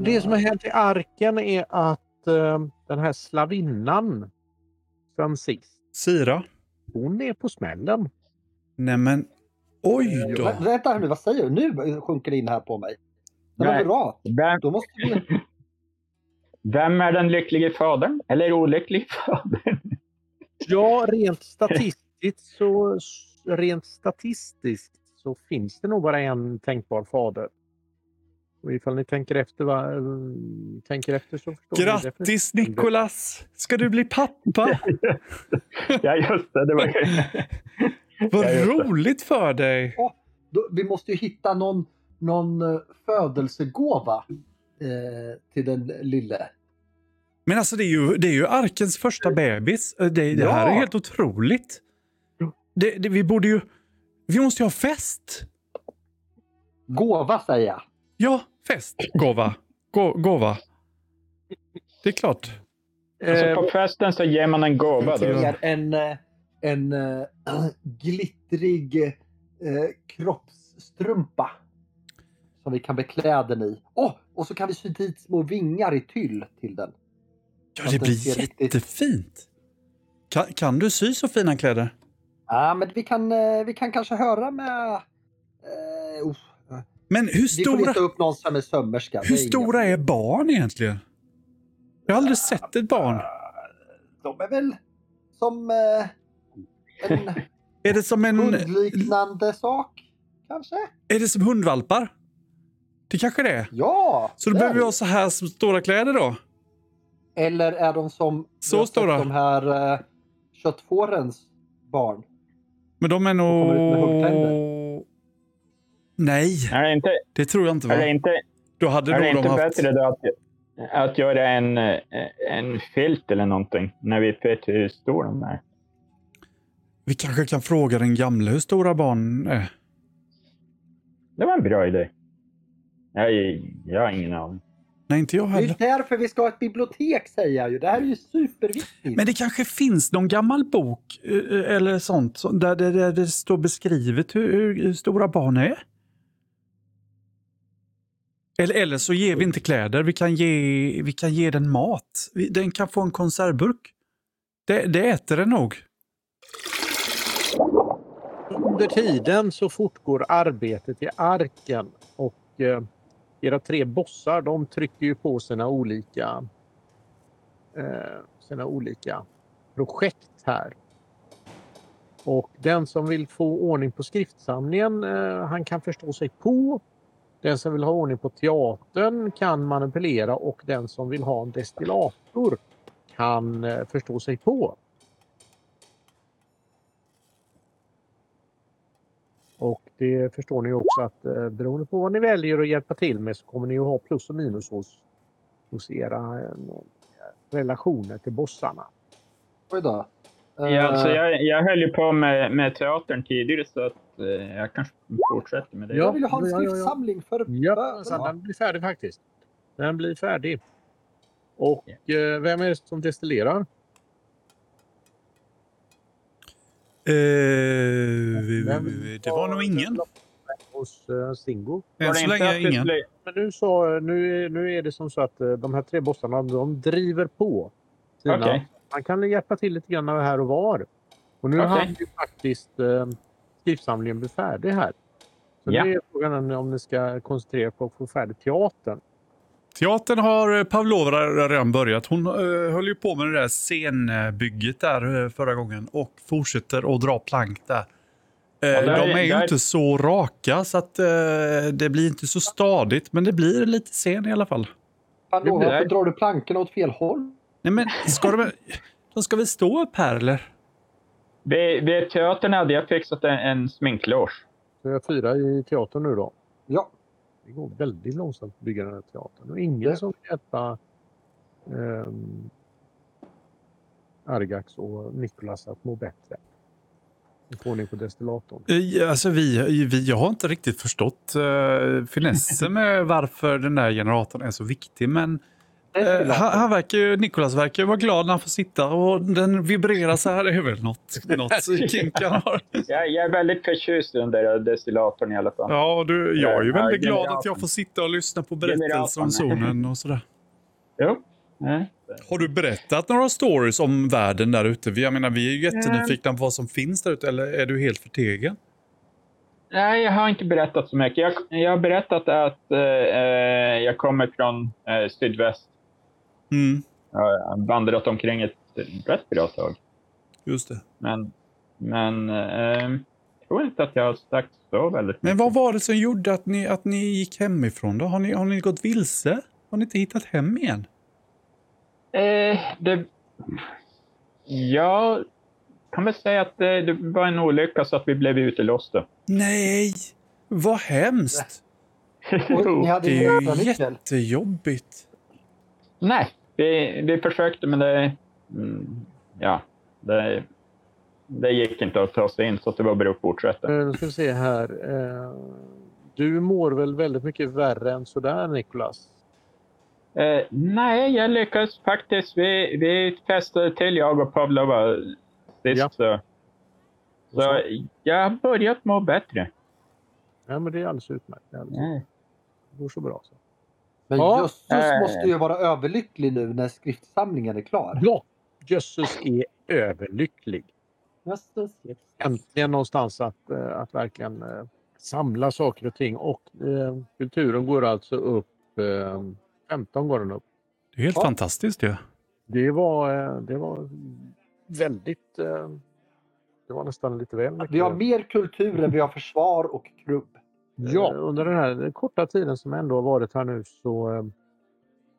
Eh, det som har hänt i arken är att eh, den här slavinnan, Francis, Sira? hon är på smällen. Nej men, oj då. Vä- Vänta nu, vad säger du? Nu sjunker det in här på mig. Men Nej. bra. Vem, Då måste vi... vem är den lycklige fadern? Eller olycklige fadern? Ja, rent statistiskt så, rent statistiskt så finns det nog bara en tänkbar fader. Och ifall ni tänker efter, va, eh, tänker efter så förstår ni Grattis definitivt. Nikolas! Ska du bli pappa? ja, just det. det var... Vad Ja, roligt för dig! Då, vi måste ju hitta någon, någon eh, födelsegåva eh, till den lille. Men alltså det är ju, det är ju arkens första bebis. Det, det här är Ja. helt otroligt. Det, det, vi borde ju... Vi måste ju ha fest! Gåva säger jag. Ja, fest. Gåva. Gå, gåva. Det är klart. Alltså, Eh, på festen så ger man en gåva. Det Då. en, eh, en eh, glittrig eh, kroppsstrumpa. Som vi kan beklä den i. Åh, och så kan vi sy dit små vingar i tyll till den. Ja, det blir riktigt- jättefint. Kan, kan du sy så fina kläder? Ja, men vi kan, eh, vi kan kanske höra med... Eh, oh, Men hur vi får stora, leta upp någon som är sömmerska. hur stora är barn egentligen? Jag har aldrig sett ett barn. De är väl som eh, en Är det som en... hundliknande sak, kanske? Är det som hundvalpar? Det kanske det är. Ja! Så då är behöver vi ha så här stora kläder då? Eller är de som Så stora. de här eh, köttfårens barn? Men de är nog... Nej, Är det inte, det tror jag inte är det va? inte, Då hade är det nog inte de haft... bättre då att, att göra en, eh, en filt eller någonting när vi vet hur stor de är? Vi kanske kan fråga den gamla hur stora barn är. Det var en bra idé. Jag, jag har ingen aning. Nej, inte jag Det är heller. därför vi ska ha ett bibliotek säger jag ju. Det här är ju superviktigt. Men det kanske finns någon gammal bok eh, eller sånt där det, där det står beskrivet hur, hur stora barn är. Eller, eller så ger vi inte kläder, vi kan ge, vi kan ge den mat. Den kan få en konservburk. Det, det äter den nog. Under tiden så fortgår arbetet i arken och eh, era tre bossar de trycker ju på sina olika eh, sina olika projekt här. Och den som vill få ordning på skriftsamlingen eh, han kan förstå sig på. Den som vill ha ordning på teatern kan manipulera och den som vill ha en destillator kan eh, förstå sig på. Och det förstår ni också att eh, beroende på vad ni väljer att hjälpa till med så kommer ni att ha plus och minus hos, hos era eh, relationer till bossarna. Oj då. Ja, alltså Eh, jag, jag höll ju på med, med teatern tidigare så att eh, jag kanske fortsätter med det. jag vill ju ha en skriftsamling för Ja, så den blir färdig faktiskt. Den blir färdig. Och eh, vem är det som destillerar? Eh, vi- Vem vi- vi- det var nog ingen. Hos eh, Stingo. Var Än så inte länge ingen. Men nu, så, nu, är- nu är det som så att eh, de här tre bossarna de driver på. Sina, Okej. Man kan hjälpa till lite grann här och var. Och nu Okej. har ju faktiskt eh, skriftsamlingen bli färdig här. Så Ja. det är frågan om- ni ska koncentrera er på att få färdigt teatern. Teatern har eh, Pavlova redan börjat. Hon eh, höll ju på med det där scenbygget där eh, förra gången och fortsätter att dra plank där. Eh, Ja, där- de är ju där- inte så raka så att eh, det blir inte så stadigt men det blir lite scen i alla fall. Hallå, blir- varför drar du plankorna åt fel håll? Nej men ska de, de ska väl stå upp här eller? Vid, vid teatern hade jag fixat en, en sminkloge. Så jag fyra i teatern nu då. Ja, Det går väldigt långsamt att bygga den här teatern. Och ingen som vill hjälpa um, Argax och Nikolas att må bättre. Får ordning på destillatorn. Eh, Alltså vi, vi, jag har inte riktigt förstått uh, finessen med varför den där generatorn är så viktig men Eh, han, han verkar ju, Nikolas verkar vara glad när han får sitta och den vibrerar så här. Det är väl något, något kink han har. Jag, jag är väldigt förtjust i den där destillatorn i alla fall. Ja, du, jag är ju väldigt glad att jag får sitta och lyssna på berättelser om zonen och sådär. Jo. Nej. Har du berättat några stories om världen där ute? Vi- Jag menar, vi är ju jättenyfikna på vad som finns där ute, eller är du helt förtegen? Nej, jag har inte berättat så mycket. Jag, jag har berättat att eh, eh, jag kommer från eh, sydväst. Mm, Jag har vandrat omkring ett rätt bra tag. just det. Men, men eh, jag tror inte att jag har sagt så väldigt Men mycket. vad var det som gjorde att ni, att ni gick hemifrån då? Har ni, har ni gått vilse? Har ni inte hittat hem igen? Eh, det... Jag kan väl säga att det, det var en olycka så att vi blev utelåsta. Nej, vad hemskt. Och ni hade Det är ju jättejobbigt. Nej, vi, vi försökte men det... Mm, ja, det, det gick inte att ta sig in så det var bara att fortsätta. Eh, Nu ska vi se här. Eh, Du mår väl väldigt mycket värre än sådär Nikolas? Eh, nej, jag lyckades faktiskt. Vi, vi testade till, jag och Pavlova, sist. Ja. Så, så jag har börjat må bättre. Ja, men det är alldeles utmärkt. Det, är alldeles, Nej. det går så bra. Så. Men Ja. Jösses måste ju vara överlycklig nu när skriftsamlingen är klar. Ja, Jösses är överlycklig. Jösses, jösses. Äntligen någonstans att, eh, att verkligen eh, samla saker och ting. Och eh, kulturen går alltså upp. Eh, 15 går den upp. Det är helt Ja. fantastiskt ju. Det var, eh, det var väldigt... Eh, det var nästan lite väl mycket. Vi har mer kultur än vi har försvar och krubb. Ja, under den här korta tiden som ändå har varit här nu så, eh,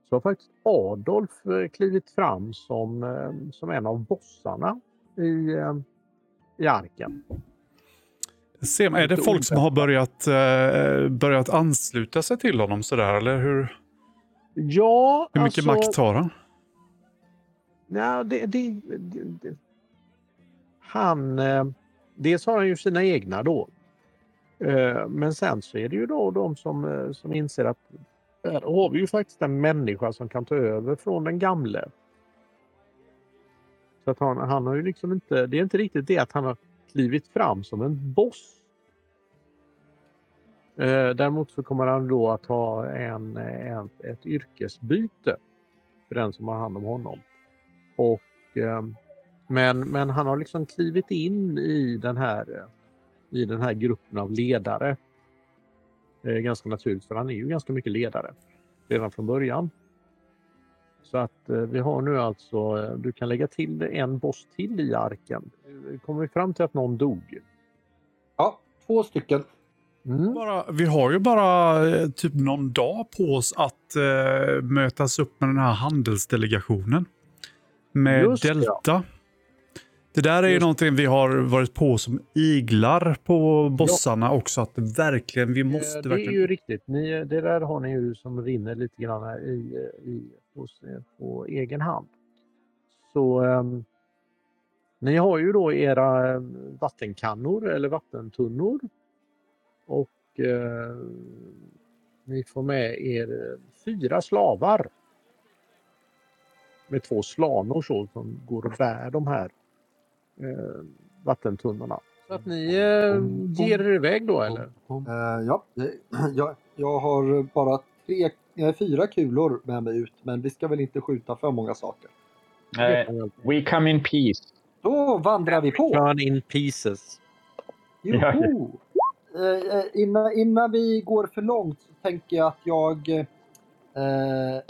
så har faktiskt Adolf eh, klivit fram som, eh, som en av bossarna i, eh, i arken. Man, är det folk som har börjat, eh, börjat ansluta sig till honom sådär, eller hur? Ja, Hur mycket alltså, makt har han? Nej, det, det, det, det. Han... Eh, dels har han ju sina egna då. Eh, men sen så är det ju då de som, eh, som inser att här har vi ju faktiskt en människa som kan ta över från den gamle. Så att han, han har ju liksom inte... Det är inte riktigt det att han har klivit fram som en boss. Eh, däremot så kommer han då att ha en, en, ett yrkesbyte för den som har hand om honom. Och, men, men han har liksom klivit in i den här, i den här gruppen av ledare. Det är ganska naturligt för han är ju ganska mycket ledare redan från början. Så att eh, vi har nu alltså, eh, du kan lägga till en boss till i arken. Kommer vi fram till att någon dog? Ja, två stycken. Mm. Bara, vi har ju bara eh, typ någon dag på oss att eh, mötas upp med den här handelsdelegationen. Med Just det, ja. Det där är ju Just- någonting vi har varit på som iglar på bossarna också. Att det verkligen, vi måste Eh, det är verkligen... ju riktigt. Ni, det där har ni ju som rinner lite grann här i, i, hos, er på egen hand. Så ehm, ni har ju då era eh, vattenkannor eller vattentunnor. Och eh, ni får med er eh, fyra slavar. Med två slanor så, som går och bär de här eh, vattentunnorna. Så att ni eh, ger er iväg då eller? Eh, ja, jag, jag har bara tre, eh, fyra kulor med mig ut, men vi ska väl inte skjuta för många saker. Eh, we come in peace. Då vandrar vi på! Turn in pieces. Joho! Eh, eh, innan, innan vi går för långt så tänker jag att jag, eh,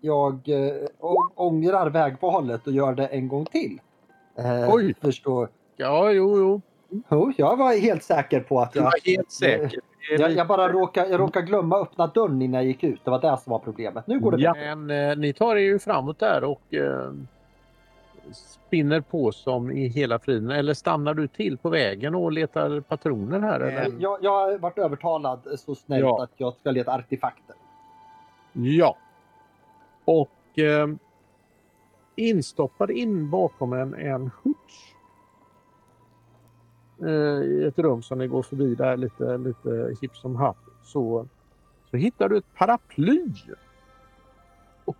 jag eh, ångrar vägvalet och gör det en gång till. Eh, Oj. Förstår. Ja, jo, jo. Jo, jag var helt säker på att jag... var helt säker. Jag, jag bara råkade, jag råkade glömma öppna dörren innan jag gick ut. Det var det som var problemet. Nu går det ja. bra. Men eh, ni tar er ju framåt där och eh, spinner på som i hela friden. Eller stannar du till på vägen och letar patroner här? Eller? Eh, Jag, jag har varit övertalad så snällt Ja. att jag ska leta artefakter. Ja. Och eh, instoppad in bakom en, en hutch eh, i ett rum som ni går förbi där lite, lite hipp som happ så, så hittar du ett paraply.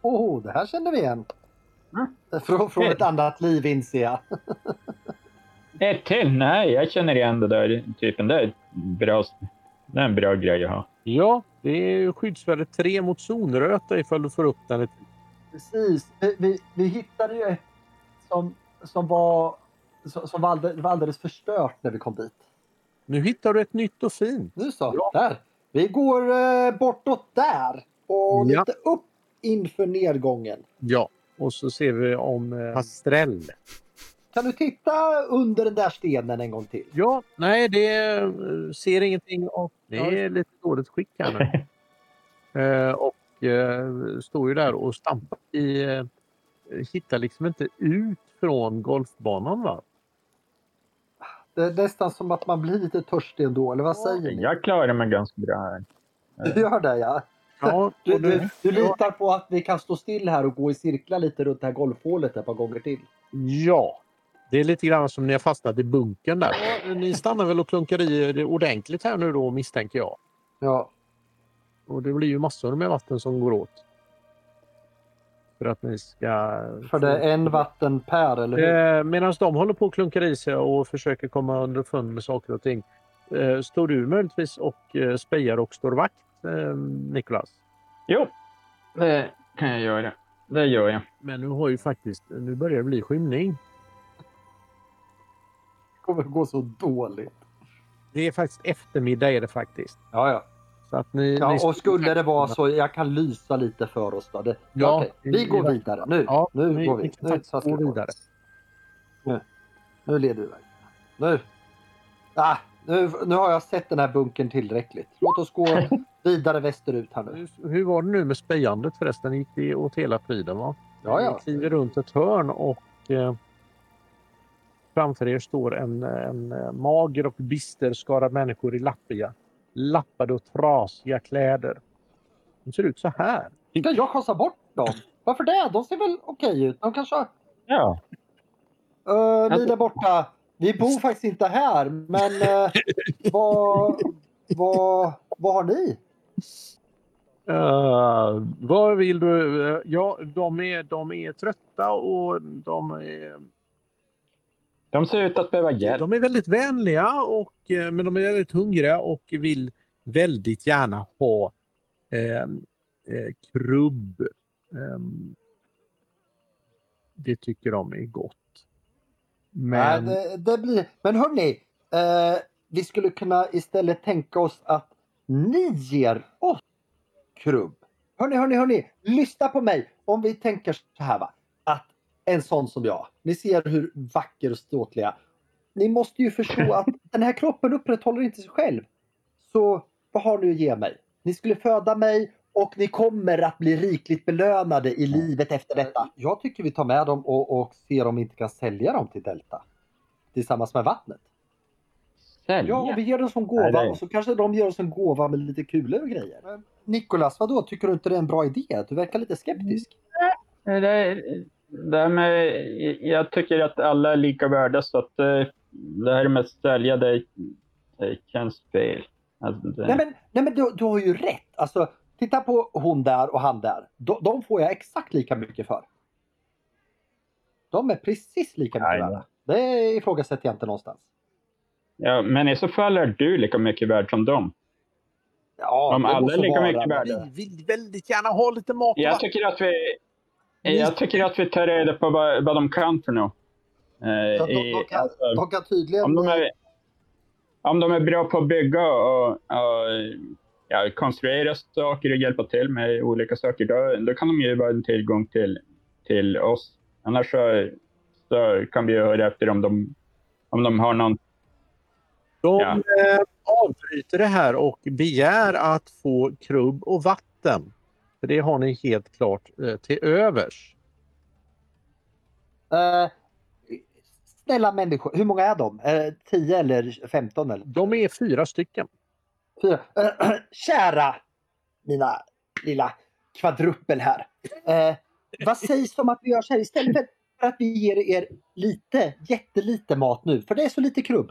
Oh, det här känner vi igen. Mm. Från, från ett annat liv inser jag. Ett till? Nej, jag känner igen det där typen. Det är, bra, det är en bra grej att ha. Ja, det är ju skyddsvärde 3 mot zonröta ifall du får upp den. ett- Precis. Vi, vi, vi hittade ju ett som, som, var, som, var, alldeles, var alldeles förstört när vi kom dit. Nu hittar du ett nytt och fint. Nu så, Ja. där. Vi går eh, bortåt där och Ja. lite upp inför nedgången. Ja, och så ser vi om eh, Pastrell. Kan du titta under den där stenen en gång till? Ja, nej, det eh, ser ingenting och det är lite dåligt skick här nu. Eh, och eh, står ju där och stampar i... Eh, hittar liksom inte ut från golfbanan va? Det är nästan som att man blir lite törstig ändå, eller vad säger ni? Jag klarar mig ganska bra här. Du gör det ja. Ja, Du, du, du, litar på att vi kan stå still här och gå i cirklar lite runt det här golfhålet ett par gånger till? ja. Det är lite grann som ni har fastnat i bunkern där. Ja, ni stannar väl och klunkar i det ordentligt här nu då misstänker jag. Ja. Och det blir ju massor med vatten som går åt. För att ni ska... För det är en vatten per, eller hur? Eh, Medan de håller på och klunkar i sig och försöker komma underfund med saker och ting. Eh, står du möjligtvis och eh, spejar och står vakt, eh, Nikolas? Jo, det kan jag göra. Det gör jag. Men nu har ju faktiskt, nu börjar det bli skymning. Det kommer gå så dåligt. Det är faktiskt eftermiddag är det faktiskt. Ja, ja. Ni, ja ni och skulle det vara så, jag kan lysa lite för oss då. Det, Ja, okej, vi går vidare nu. Ja, nu ni, går vi. Nu, så ska vi vidare. nu leder vi iväg. Nu. Ah, nu. Nu har jag sett den här bunkern tillräckligt. Låt oss gå vidare västerut här nu. Hur, hur var det nu med spejandet förresten? Gick det åt hela friden? Va? Ja, ja. Ni kliver runt ett hörn och eh, framför er står en, en eh, mager och bister skara människor i lappiga, lappade och trasiga kläder. De ser ut så här. Ska jag skjutsa bort dem? Varför det? De ser väl okej ut? De kanske... Ja. Uh, ni där borta. Vi bor faktiskt inte här, men uh, vad, vad, vad har ni? Uh, vad vill du? Ja, de är, de är trötta och de är, De ser ut att behöva hjälp. de är väldigt vänliga och, eh, men de är väldigt hungriga och vill väldigt gärna ha eh, eh, krubb. Ehm, det tycker de är gott. Men Nej, det, det blir... Men hörni, uh, vi skulle kunna istället tänka oss att ni ger oss krubb. Hörni, hörni, hörni, lyssna på mig. Om vi tänker så här va, en sån som jag, ni ser hur vacker och ståtliga. Ni måste ju förstå att den här kroppen upprätthåller inte sig själv. Så vad har ni att ge mig? Ni skulle föda mig och ni kommer att bli rikligt belönade i livet efter detta. Jag tycker vi tar med dem och, och ser om vi inte kan sälja dem till Delta. Tillsammans med vattnet. Sälja? Ja, vi ger dem som gåva Nej, nej. och så kanske de ger oss en gåva med lite kulor och grejer. Men, Nikolas, vadå? Tycker du inte det är en bra idé? Du verkar lite skeptisk. Det, det här med, jag tycker att alla är lika värda så att eh, det här med att sälja det, det känns fel. Alltså, det, Nej men, nej, men du, du har ju rätt. Alltså, titta på hon där och han där. De, de får jag exakt lika mycket för. De är precis lika mycket Nej, värda. Det ifrågasätter jag inte någonstans. ja, men i så fall är du lika mycket värd som dem. Ja, Om alla är lika vara, mycket värda. vi vill väldigt gärna ha lite mat Jag tycker att vi, jag tycker att vi tar reda på vad, vad de kan för något. Eh, de, i- de, kan, alltså, de kan tydligen... om, de är, om de är bra på att bygga och, och ja, konstruera saker och hjälpa till med olika saker, då, då kan de ju vara en tillgång till, till oss. Annars så, så kan vi höra efter om de, om de har någon... De Ja. eh, avbryter det här och begär att få krubb och vatten. För det har ni helt klart eh, till övers. Eh, snälla människor, hur många är de? Eh, 10 eller 15? Eller? De är fyra stycken. Fyra. Eh, kära mina lilla kvadruppel här. Vad sägs om att vi gör så här istället för att vi ger er lite, jättelite mat nu, för det är så lite krubb.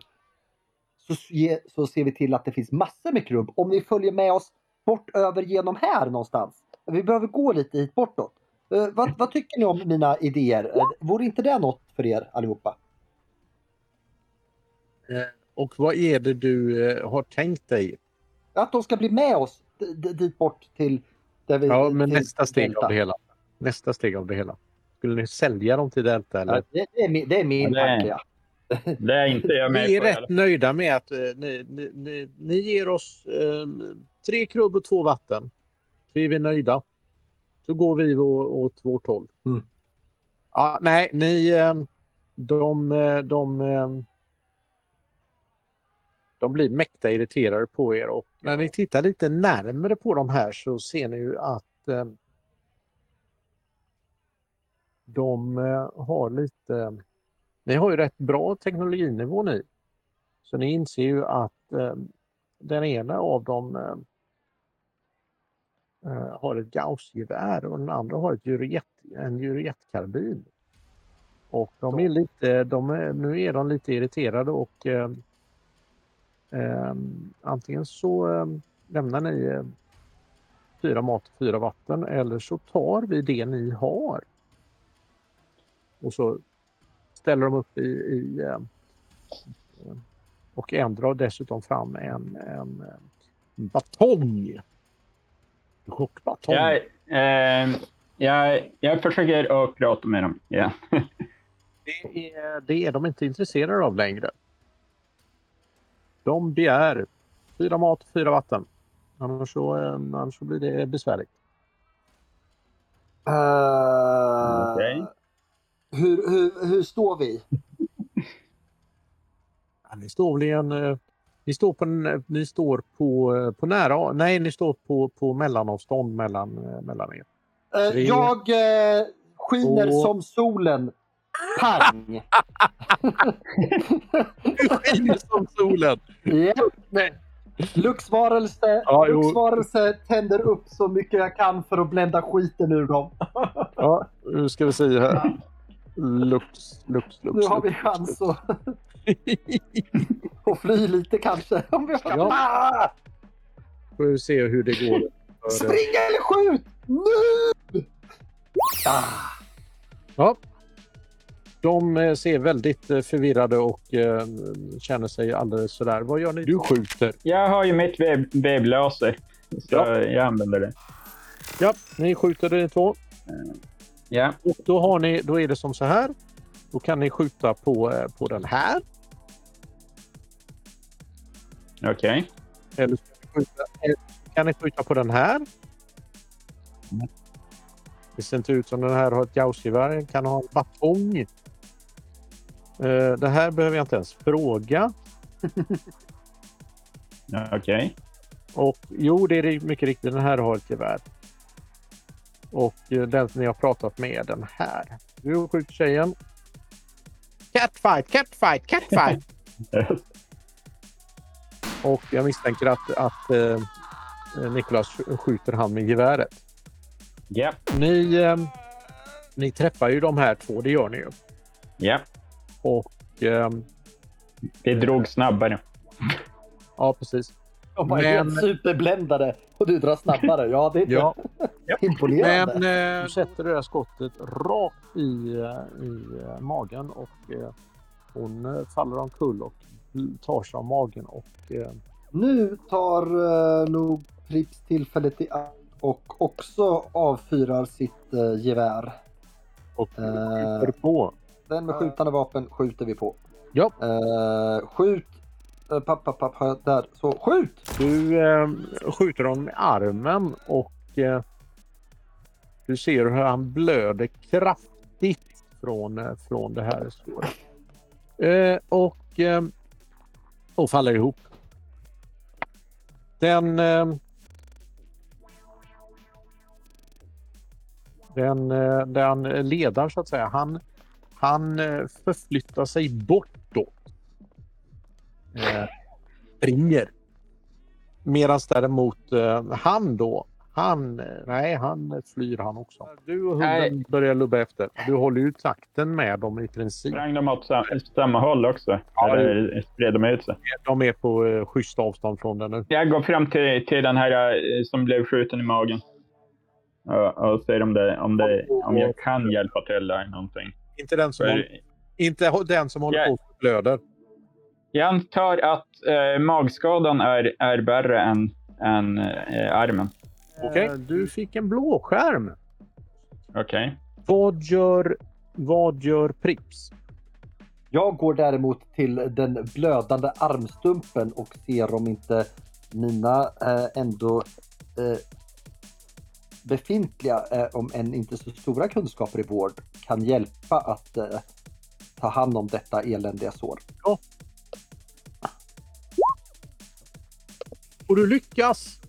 Så ser vi till att det finns massor med krubb om ni följer med oss bort över genom här någonstans. Vi behöver gå lite hit bortåt. Eh, vad, vad tycker ni om mina idéer? Eh, vore inte det något för er allihopa? Och vad är det du eh, har tänkt dig? Att de ska bli med oss dit bort till... Där vi, Ja, men till nästa steg Delta. av det hela. Nästa steg av det hela. Skulle ni sälja dem till Delta eller? Ja, det, det, är min, det är min Ja, tanke, ja. Det är inte jag med Vi är på. rätt fall. nöjda med att eh, ni, ni, ni, ni ger oss eh, tre krubb och två vatten. Så är vi nöjda. Så går vi åt vårt håll. Mm. Ja, nej, ni... Eh, de, eh, de, eh, de blir mäkta irriterade på er och när ni tittar lite närmare på de här så ser ni ju att de har lite... Ni har ju rätt bra teknologinivå ni. Så ni inser ju att den ena av dem har ett Gauss-gevär och den andra har ett Juliet, en Juliet-karbin. Och de är lite, de är, nu är de lite irriterade och eh, eh, antingen så eh, lämnar ni eh, fyra mat och fyra vatten eller så tar vi det ni har. Och så ställer de upp i, i eh, och en drar dessutom fram en, en, en batong. Chockbatong. Jag, eh, jag, jag försöker att prata med dem. Ja. Det, är, det är de inte intresserade av längre. De begär fyra mat och fyra vatten. Annars så, eh, annars så blir det besvärligt. Eh, Okej. hur, hur, hur står vi? Ja, ni står väl i en... Ni står på, ni står på, på nära... Nej, ni står på, på mellanavstånd mellan, mellan er. Eh, Tre. jag eh, skiner Två. som solen. Pang! Du skiner som solen! Ja. Nej. Luxvarelse, Ja. Luxvarelse tänder upp så mycket jag kan för att blända skiten ur dem. Ja, nu ska vi se här. Lux, lux, lux. Nu har vi chans att, att fly lite kanske. Om vi har... Ja. Ah! Får vi se hur det går. Spring eller skjut! Nu! Ah. Ja. De eh, ser väldigt eh, förvirrade och eh, känner sig alldeles sådär. Vad gör ni? Du skjuter. Jag har ju mitt webb, webblaser. Så Ja. jag använder det. Ja, ni skjuter ni två. Ja. Och då, har ni, då är det som så här. Då kan ni skjuta på, på den här. Okej. Eller så kan ni skjuta, eller så kan ni skjuta på den här. Mm. Det ser inte ut som den här har ett gaussgevär. Den kan ha en batong. Eh, Det här behöver jag inte ens fråga. Okej. Och jo, det är mycket riktigt. Den här har ett gevär. Och eh, den som ni har pratat med den här. Du skjuter tjejen. Catfight, catfight, catfight! Och jag misstänker att, att eh, Nikolas skjuter han med geväret. Ja. Ni, eh, ni träffar ju de här två, det gör ni ju. Ja. Och eh, Det drog snabbare. ja, precis. De var Men- superbländade och du drar snabbare. Ja, det är inte Ja, imponerande. men eh, du sätter det där skottet rakt i, eh, i eh, magen och eh, hon eh, faller omkull och tar sig av magen och eh, Nu tar uh, nog Prips tillfället i akt och också avfyrar sitt uh, gevär. och Eh. skjuter på. Den med skjutande vapen skjuter vi på. Ja. Eh, skjut! Uh, papp, papp, papp, där. Så skjut! Du eh, skjuter honom med armen och eh, du ser hur han blöder kraftigt från, eh, från det här såret. Eh, och, eh, och faller ihop. Den... Eh, den, eh, den ledaren så att säga, han, han eh, förflyttar sig bortåt. Eh, springer. Medan däremot eh, han då, han, nej han flyr han också. Du och hunden Nej. börjar lubba efter. Du håller ju takten med dem i princip. Sprang de åt sam samma håll också? Ja, Eller spred de ut sig? De är på eh, schysst avstånd från den nu. Jag går fram till, till den här eh, som blev skjuten i magen. och, och ser om, det, om, det, om jag kan hjälpa till där någonting. Inte den som, För håller, inte den som håller på och blöder. jag antar att eh, magskadan är, är värre än, än eh, armen. Okej. Eh, Du fick en blåskärm. Okej. Vad gör, vad gör Prips? Jag går däremot till den blödande armstumpen och ser om inte mina eh, ändå eh, befintliga, eh, om än inte så stora kunskaper i vård kan hjälpa att ta hand om detta eländiga sår. Och du lyckas!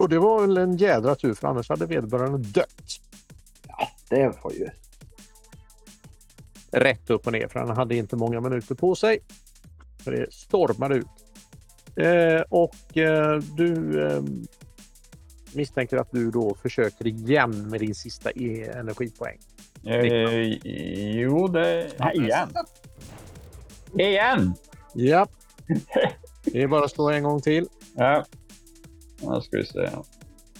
Och det var väl en jädra tur för annars hade vederbörande dött. Det var ju... Rätt upp och ner för han hade inte många minuter på sig. För det stormade ut. Eh, och eh, du eh, misstänker att du då försöker igen med din sista e energipoäng. Eh, jo, det... Nej, igen. Igen! Ja. Det är bara att slå en gång till. Ja. Nu ska vi se.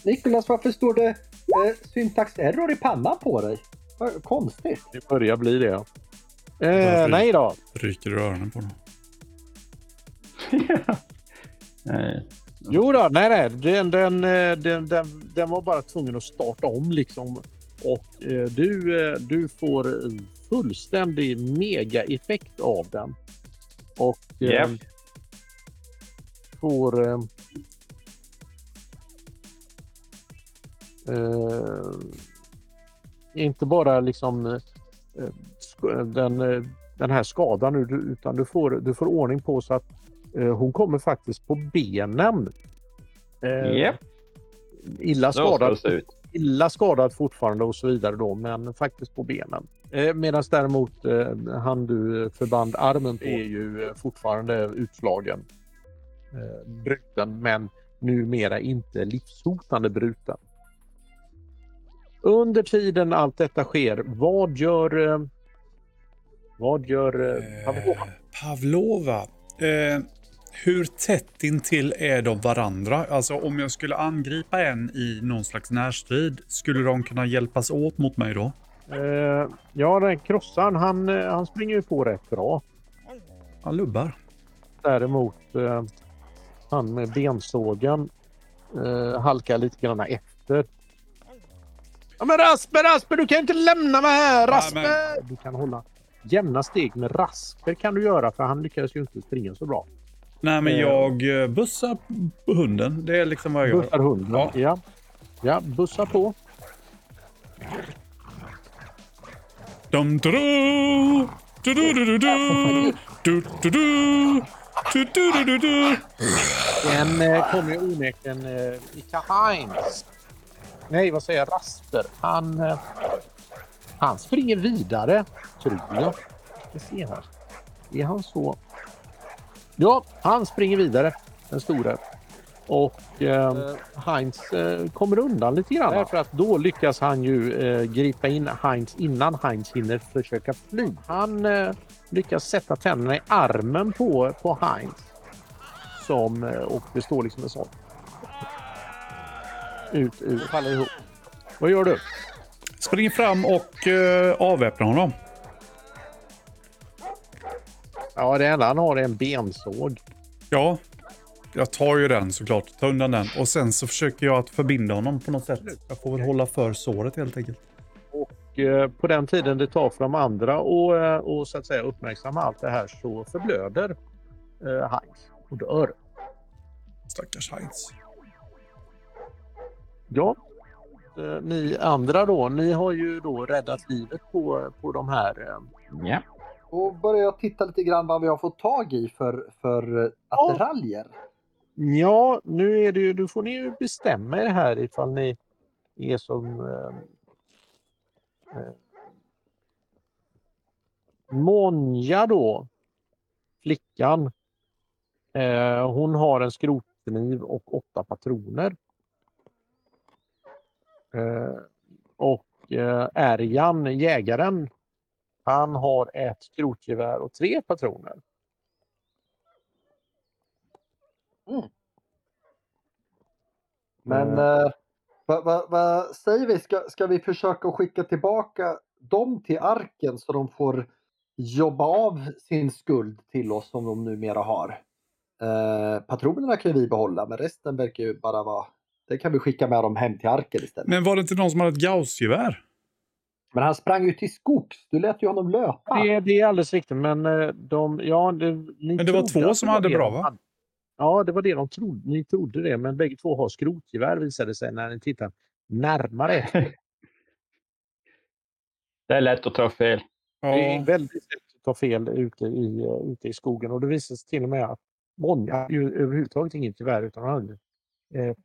Nikolas, varför står det eh, syntax error i pannan på dig? Vad Konstigt. Det börjar bli det. Ja. Eh, Varför? nej då. Ryker i öronen på honom. Eh, Jo då, nej, nej. Den, den, eh, den, den, den var bara tvungen att starta om liksom. Och eh, du, eh, du får fullständig mega-effekt av den. Och eh, Japp. får eh, eh, inte bara liksom eh, den, eh, den här skadan utan du får, du får ordning på så att eh, hon kommer faktiskt på benen. Eh, Japp. Illa skadad illa skadad fortfarande och så vidare då, men faktiskt på benen. Eh, Medan däremot eh, han du förband armen på är ju fortfarande utslagen. Eh, bruten, men numera inte livshotande bruten. Under tiden allt detta sker, vad gör eh, vad gör eh, Pavlova? Eh, Pavlova. Eh, hur tätt intill är de varandra? Alltså om jag skulle angripa en i någon slags närstrid, skulle de kunna hjälpas åt mot mig då? Ja, den krossaren, han, han springer ju på rätt bra. Han lubbar. Däremot han med bensågen halkar lite grann efter. Ja, men Rasper, Rasper, du kan inte lämna mig här! Rasper! Du kan hålla jämna steg med Rasper kan du göra för han lyckades ju inte springa så bra. Nej, men Eh. jag eh, bussar på hunden. Det är liksom vad jag gör. Bussar hunden. Ja. Ja. ja, bussa på. Dum, du, du, du, du, du, du, du, du, du, du, du, du, du, du, du. Den eh, kommer ju onekligen eh, Mika Heinz. Nej, vad säger jag? Rasper. Han, eh, han springer vidare, tror jag. Vi ser här. Är han så? Ja, han springer vidare, den stora. Och eh, Heinz eh, kommer undan lite grann. Därför att då lyckas han ju eh, gripa in Heinz innan Heinz hinner försöka fly. Han eh, lyckas sätta tänderna i armen på, på Heinz som, eh, och det står liksom en sån. Ut, ut, faller ihop. Vad gör du? Springer fram och eh, avväpnar honom. Ja, det enda han har är en bensåg. Ja, jag tar ju den såklart. Tar undan den. Och sen så försöker jag att förbinda honom på något sätt. Jag får väl hålla för såret helt enkelt. Och eh, på den tiden det tar för de andra och, eh, och så att säga uppmärksamma allt det här så förblöder eh, Heinz och dör. Stackars Heinz. Ja, eh, ni andra då, ni har ju då räddat livet på, på de här. Eh, Ja. Och börjar jag titta lite grann vad vi har fått tag i för, för Ja. attiraljer. ja, nu är det ju, nu får ni ju bestämma er här ifall ni är som eh, eh, Monja då, flickan. Eh, hon har en skrotkniv och åtta patroner. Eh, och eh, Erjan, jägaren, han har ett skrotgevär och tre patroner. Men eh, vad va, va säger vi? Ska, ska vi försöka skicka tillbaka dem till arken så de får jobba av sin skuld till oss som de numera har? Eh, patronerna kan vi behålla men resten verkar ju bara vara... Det kan vi skicka med dem hem till arken istället. Men, Men var det inte någon som hade ett gaussgevär? han sprang ju till skogs. Du lät ju honom löpa. Det, det är alldeles riktigt, men eh, de... Ja, det, ni Men det var två som hade bra, va? Ja, det var det de trodde. Ni trodde det, men bägge två har skrotgevär visade sig när ni tittar närmare. Det är lätt att ta fel. Det är Ja. väldigt lätt att ta fel ute i, eh, ute i skogen och det visade sig till och med att Monja ju överhuvudtaget inget gevär utan hon hade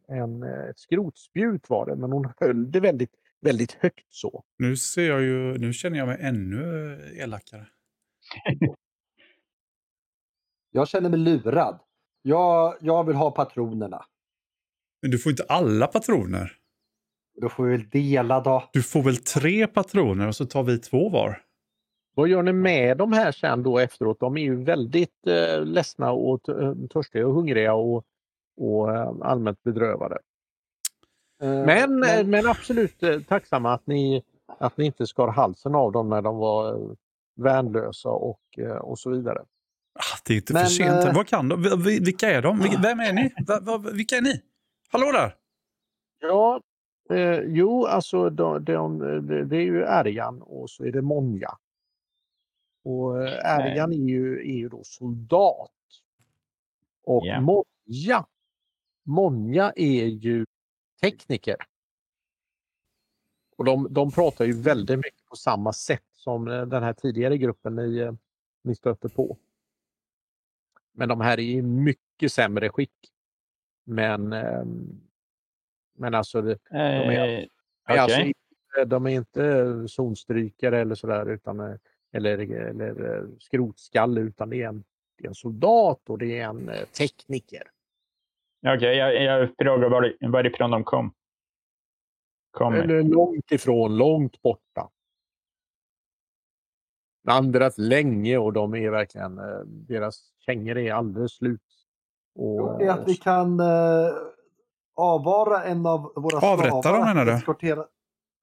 en, eh, ett skrotspjut var det, men hon höll det väldigt, väldigt högt så. Nu ser jag ju, nu känner jag mig ännu eh, elakare. Jag känner mig lurad. Jag, jag vill ha patronerna. Men du får inte alla patroner. Då får vi väl dela då. Du får väl tre patroner och så tar vi två var. Vad gör ni med de här sen då efteråt? De är ju väldigt eh, ledsna och eh, törstiga och hungriga och, och eh, allmänt bedrövade. Eh, Men, eh, men absolut eh, tacksamma att ni, att ni inte skar halsen av dem när de var värnlösa och, och så vidare. Ah, det är inte Men, för sent. Vad kan de? Vi- vi- Vilka är de? Vem är ni? Vilka är ni? Hallå där! Ja, eh, jo alltså de, de, de, det är ju Erjan och så är det Monja. Och Erjan är ju, är ju då soldat. Och Ja. Monja, Monja är ju tekniker. Och de, de pratar ju väldigt mycket på samma sätt som eh, den här tidigare gruppen ni, eh, ni stötte på. Men de här är i mycket sämre skick. Men, ehm, men alltså Eh, är- Okej. alltså, inte- de är inte zonstrykare eller sådär utan eh, eller, eller eh, skrotskall utan det är, en, det är en soldat och det är en eh, tekniker. Okej, jag, jag frågar var, varifrån de kom. Kommer. Eller långt ifrån, långt borta. Vandrat länge och de är verkligen, eh, deras kängor är alldeles slut. Och, är att vi kan eh, avvara en av våra Avrätta slavar. dem, menar du? att Eskortera,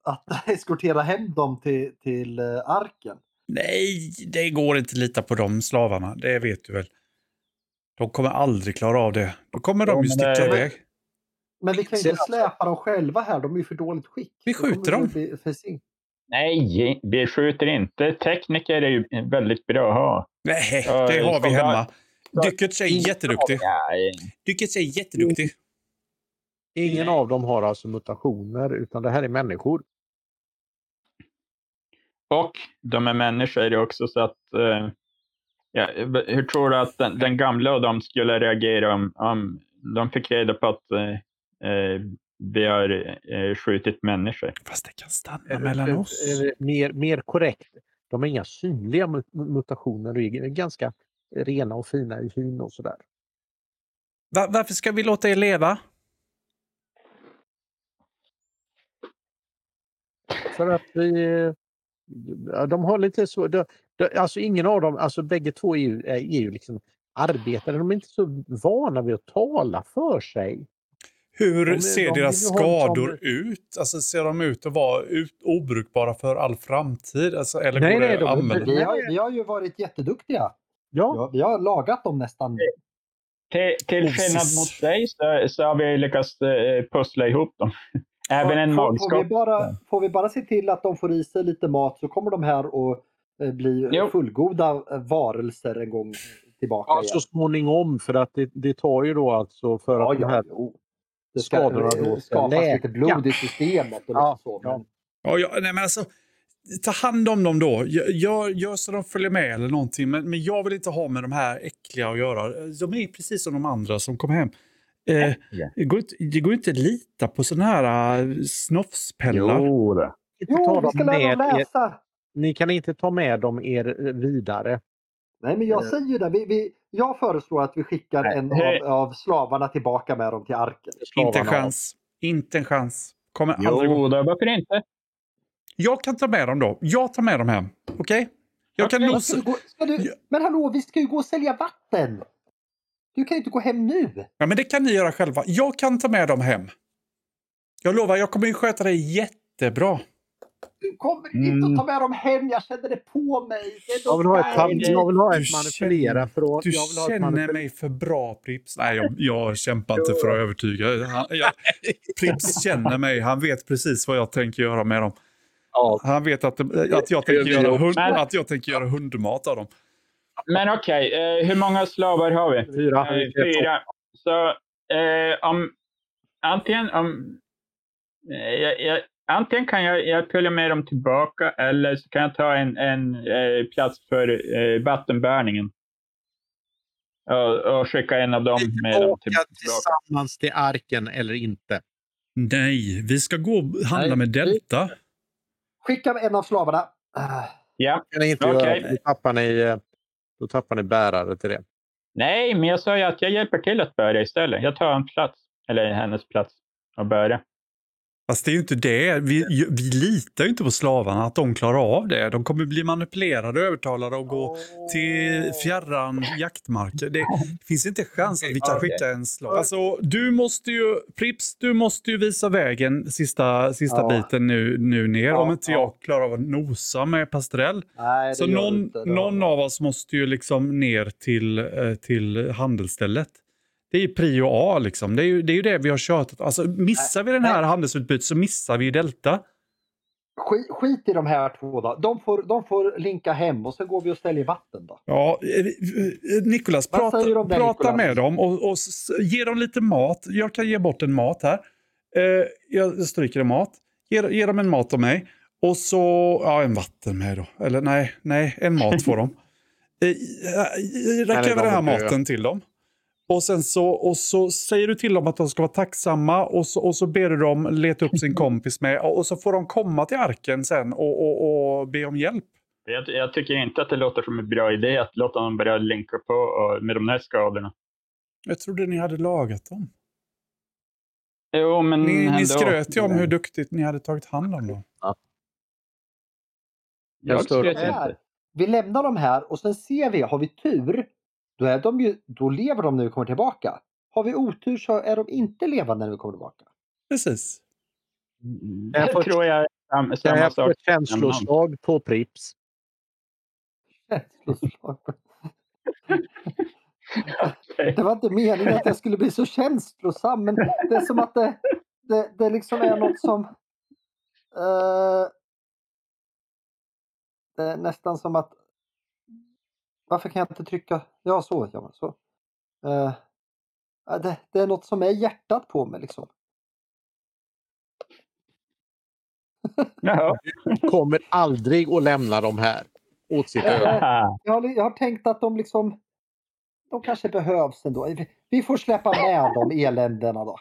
att eskortera hem dem till, till eh, arken. Nej, det går inte att lita på de slavarna. Det vet du väl. De kommer aldrig klara av det. Då kommer de ju men sticka det- iväg. Men vi kan ju inte släpa dem själva här. De är ju för dåligt skick. Vi skjuter dem. bli. Nej, vi skjuter inte. Tekniker är ju väldigt bra att ha. Nej, det har vi hemma. Dyckert är jätteduktig. Nej. Dyckert är jätteduktig. ingen av dem har alltså mutationer utan det här är människor. Och de är människor också så att... eh, ja, hur tror du att den, den gamla och de skulle reagera om, om de fick reda på att eh, eh, vi har eh, skjutit människor? Fast det kan stanna Eh, mellan eh, oss. eh, Mer, mer korrekt. De har inga synliga mut- mutationer. De är ganska rena och fina i hyn och sådär. Va- varför ska vi låta er leva? För att vi... ja, De har lite så... De, de, alltså ingen av dem, alltså bägge två är ju, är, ju liksom arbetare. De är inte så vana vid att tala för sig. Hur De ser de deras en skador ut? Alltså, ser de ut att vara ut, obrukbara för all framtid? Alltså, eller Nej, går nej, det de- att använda? Vi har, vi har ju varit jätteduktiga. Ja, Ja, vi har lagat dem nästan. Till, till skillnad mot dig så, så har vi lyckats eh, pussla ihop dem. Även en får, får, vi magskott. bara, får vi bara se till att de får i sig lite mat så kommer de här att eh, bli Jo. fullgoda eh, varelser en gång tillbaka ja igen. så småningom för att det, det tar ju då alltså för Ja, att de ja, här jo. Det ska skadorna då eh, ska skapas läka. lite blod i systemet och Ja, så. ja. Men, Ja, ja, nej, men alltså, ta hand om dem då. Gör, gör, så de följer med eller någonting. Men, men jag vill inte ha med de här äckliga att göra. De är precis som de andra som kom hem. Eh, det, går inte, det går inte att lita på såna här uh, snofspellar. Jo, jo, vi ska lära dem läsa. Ni kan inte ta med dem er vidare. Nej, men jag Eh. säger ju det. Vi, vi, jag föreslår att vi skickar Nej. en av, av slavarna tillbaka med dem till arken. Inte en Slavarna. chans. Inte en chans. Kommer aldrig gå. Jo, då, varför inte? Jag kan ta med dem då. Jag tar med dem hem. Okej? Jag kan Okej. nog... Ska du gå, ska du, Ja. men hallå, vi ska ju gå och sälja vatten! Du kan ju inte gå hem nu. Ja, men det kan ni göra själva. Jag kan ta med dem hem. Jag lovar, jag kommer ju sköta det jättebra. Du kommer inte Mm. att ta med dem hem, jag känner det på mig. Det Jag vill ha ett, jag vill ha Du ett manipulera från... Du jag vill ha ett känner manipulera- mig för bra, Prips. Nej, jag, jag kämpar inte för att övertyga. Han, jag, Prips känner mig. Han vet precis vad jag tänker göra med dem. Ja, Han vet att, att, jag, tänker göra hund, Men- att jag tänker göra hundmat av dem. Men okej, eh, hur många slavar har vi? fyra. Eh, fyra. Så eh, om antingen om eh, jag, antingen kan jag, jag följa med dem tillbaka eller så kan jag ta en, en eh, plats för eh, vattenbärningen. Och, och skicka en av dem med dem tillbaka. tillsammans till arken eller inte. Nej, vi ska gå och handla Nej, med Delta. Skicka en av slavarna. Ja. kan ni inte Okej. göra. Då tappar, ni, eh, då tappar ni bärare till det. Nej, men jag sa ju att jag hjälper till att bära istället. Jag tar en plats, eller hennes plats, och bära. Fast det är ju inte det. Vi, vi litar ju inte på slavarna att de klarar av det. De kommer bli manipulerade och övertalade och gå till fjärran jaktmarker. Det finns inte chans att vi kan skicka en slav. Alltså, du måste ju, Prips, du måste ju visa vägen sista, sista Ja. biten nu, nu ner. Om inte ja. jag klarar av att nosa med Pastrell. Nej, Så någon, någon av oss måste ju liksom ner till, eh, till handelsstället. Det är prio A liksom. Det är ju det, är ju det vi har tjatat. Alltså missar vi den här handelsutbytet så missar vi ju Delta. Skit, skit i de här två då. De får, de får linka hem och så går vi och ställer i vatten då. Ja, eh, eh, Nikolas, Vad prata, det, prata Nikolas? med dem och, och ge dem lite mat. Jag kan ge bort en mat här. Eh, jag stryker en mat. Ge, ge dem en mat av mig. Och så, ja en vatten med då. Eller nej, nej, en mat får de. Eh, eh, Räck över den här maten till dem. Och sen så, och så säger du till dem att de ska vara tacksamma och så, och så ber du dem leta upp sin kompis med och så får de komma till arken sen och, och, och be om hjälp. Jag, jag tycker inte att det låter som en bra idé att låta dem börja linka på och, med de här skadorna. Jag trodde ni hade lagat dem. Jo, men Ni, ni skröt ju om hur duktigt ni hade tagit hand om dem. Jag Jag skröt inte. Vi lämnar dem här och sen ser vi, har vi tur, då, är de ju, då lever de när vi kommer tillbaka. Har vi otur så är de inte levande när vi kommer tillbaka. Precis. Det Jag får- tror jag är sam, samma jag sak. ett känsloslag på Prips? Det var inte meningen att jag skulle bli så känslosam, men det är som att det, det, det liksom är något som... eh, det är nästan som att... Varför kan jag inte trycka... Ja, så. Ja, men så. Eh, det, det är något som är hjärtat på mig liksom. Jaha. Kommer aldrig att lämna dem här åt sitt öde. Jag har, jag har tänkt att de liksom... De kanske behövs ändå. Vi- Vi får släppa med de eländena då.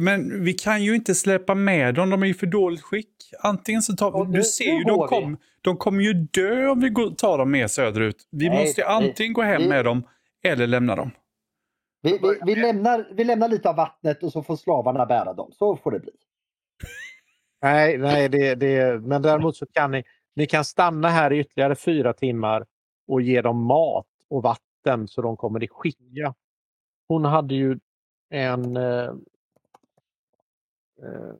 Men vi kan ju inte släppa med dem, de är ju för dåligt skick. Antingen så tar vi... nu- Du ser ju, de, kom, de kommer ju dö om vi går, tar dem med söderut. Vi Nej, måste ju vi- antingen gå hem vi- med dem eller lämna dem. Vi, vi, vi, lämnar, vi lämnar lite av vattnet och så får slavarna bära dem. Så får det bli. Nej, nej det, det, men däremot så kan ni, ni kan stanna här i ytterligare fyra timmar och ge dem mat och vatten så de kommer i skicka. Hon hade ju en... Eh, eh,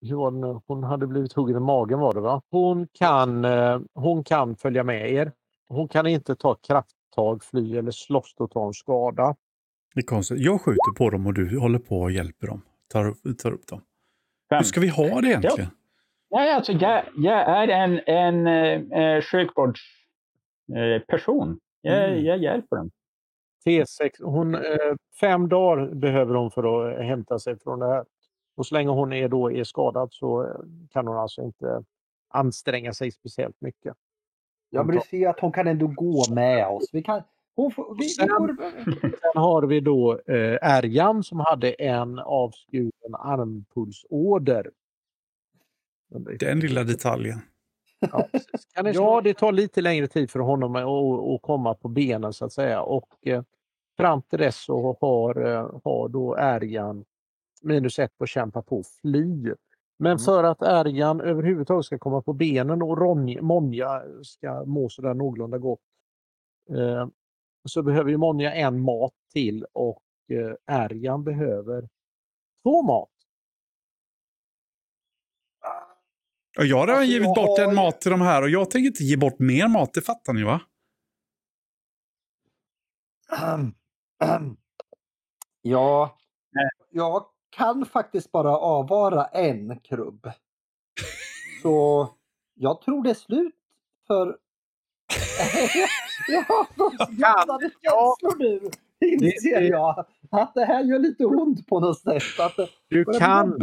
hur var det nu? Hon hade blivit huggen i magen var det va? Hon kan, eh, hon kan följa med er. Hon kan inte ta krafttag, fly eller slåss och ta en skada. Det är konstigt. Jag skjuter på dem och du håller på och hjälper dem. Tar tar upp dem. Fem. Hur ska vi ha det egentligen? Nej, alltså jag, jag är en, en eh, sjukvårdsperson. Eh, jag, Mm. jag hjälper dem. T6, hon, eh, fem dagar behöver hon för att hämta sig från det här. Och så länge hon är, då är skadad så eh, kan hon alltså inte anstränga sig speciellt mycket. Ja, men du ser att hon kan ändå gå med oss. Vi kan, hon får, vi, vi Sen- Sen har vi då eh, Erjan som hade en avskuren armpulsåder. Den lilla detaljen. Ja, ja, det tar lite längre tid för honom att, att komma på benen så att säga. Och eh, fram till dess så har, eh, har då Erjan minus ett på att kämpa på fly. Men Mm. för att Erjan överhuvudtaget ska komma på benen och Ronja, Monja ska må sådär någorlunda gott eh, så behöver ju Monja en mat till och eh, Ärjan behöver två mat. Och jag har redan Alltså, givit bort har en mat till de här och jag tänker inte ge bort mer mat, det fattar ni va? Ahem. Ahem. Ja, jag kan faktiskt bara avvara en krubb. Så jag tror det är slut för... jag har ja. känslor nu, inser jag. Att det här gör lite ont på något sätt. Det Du kan,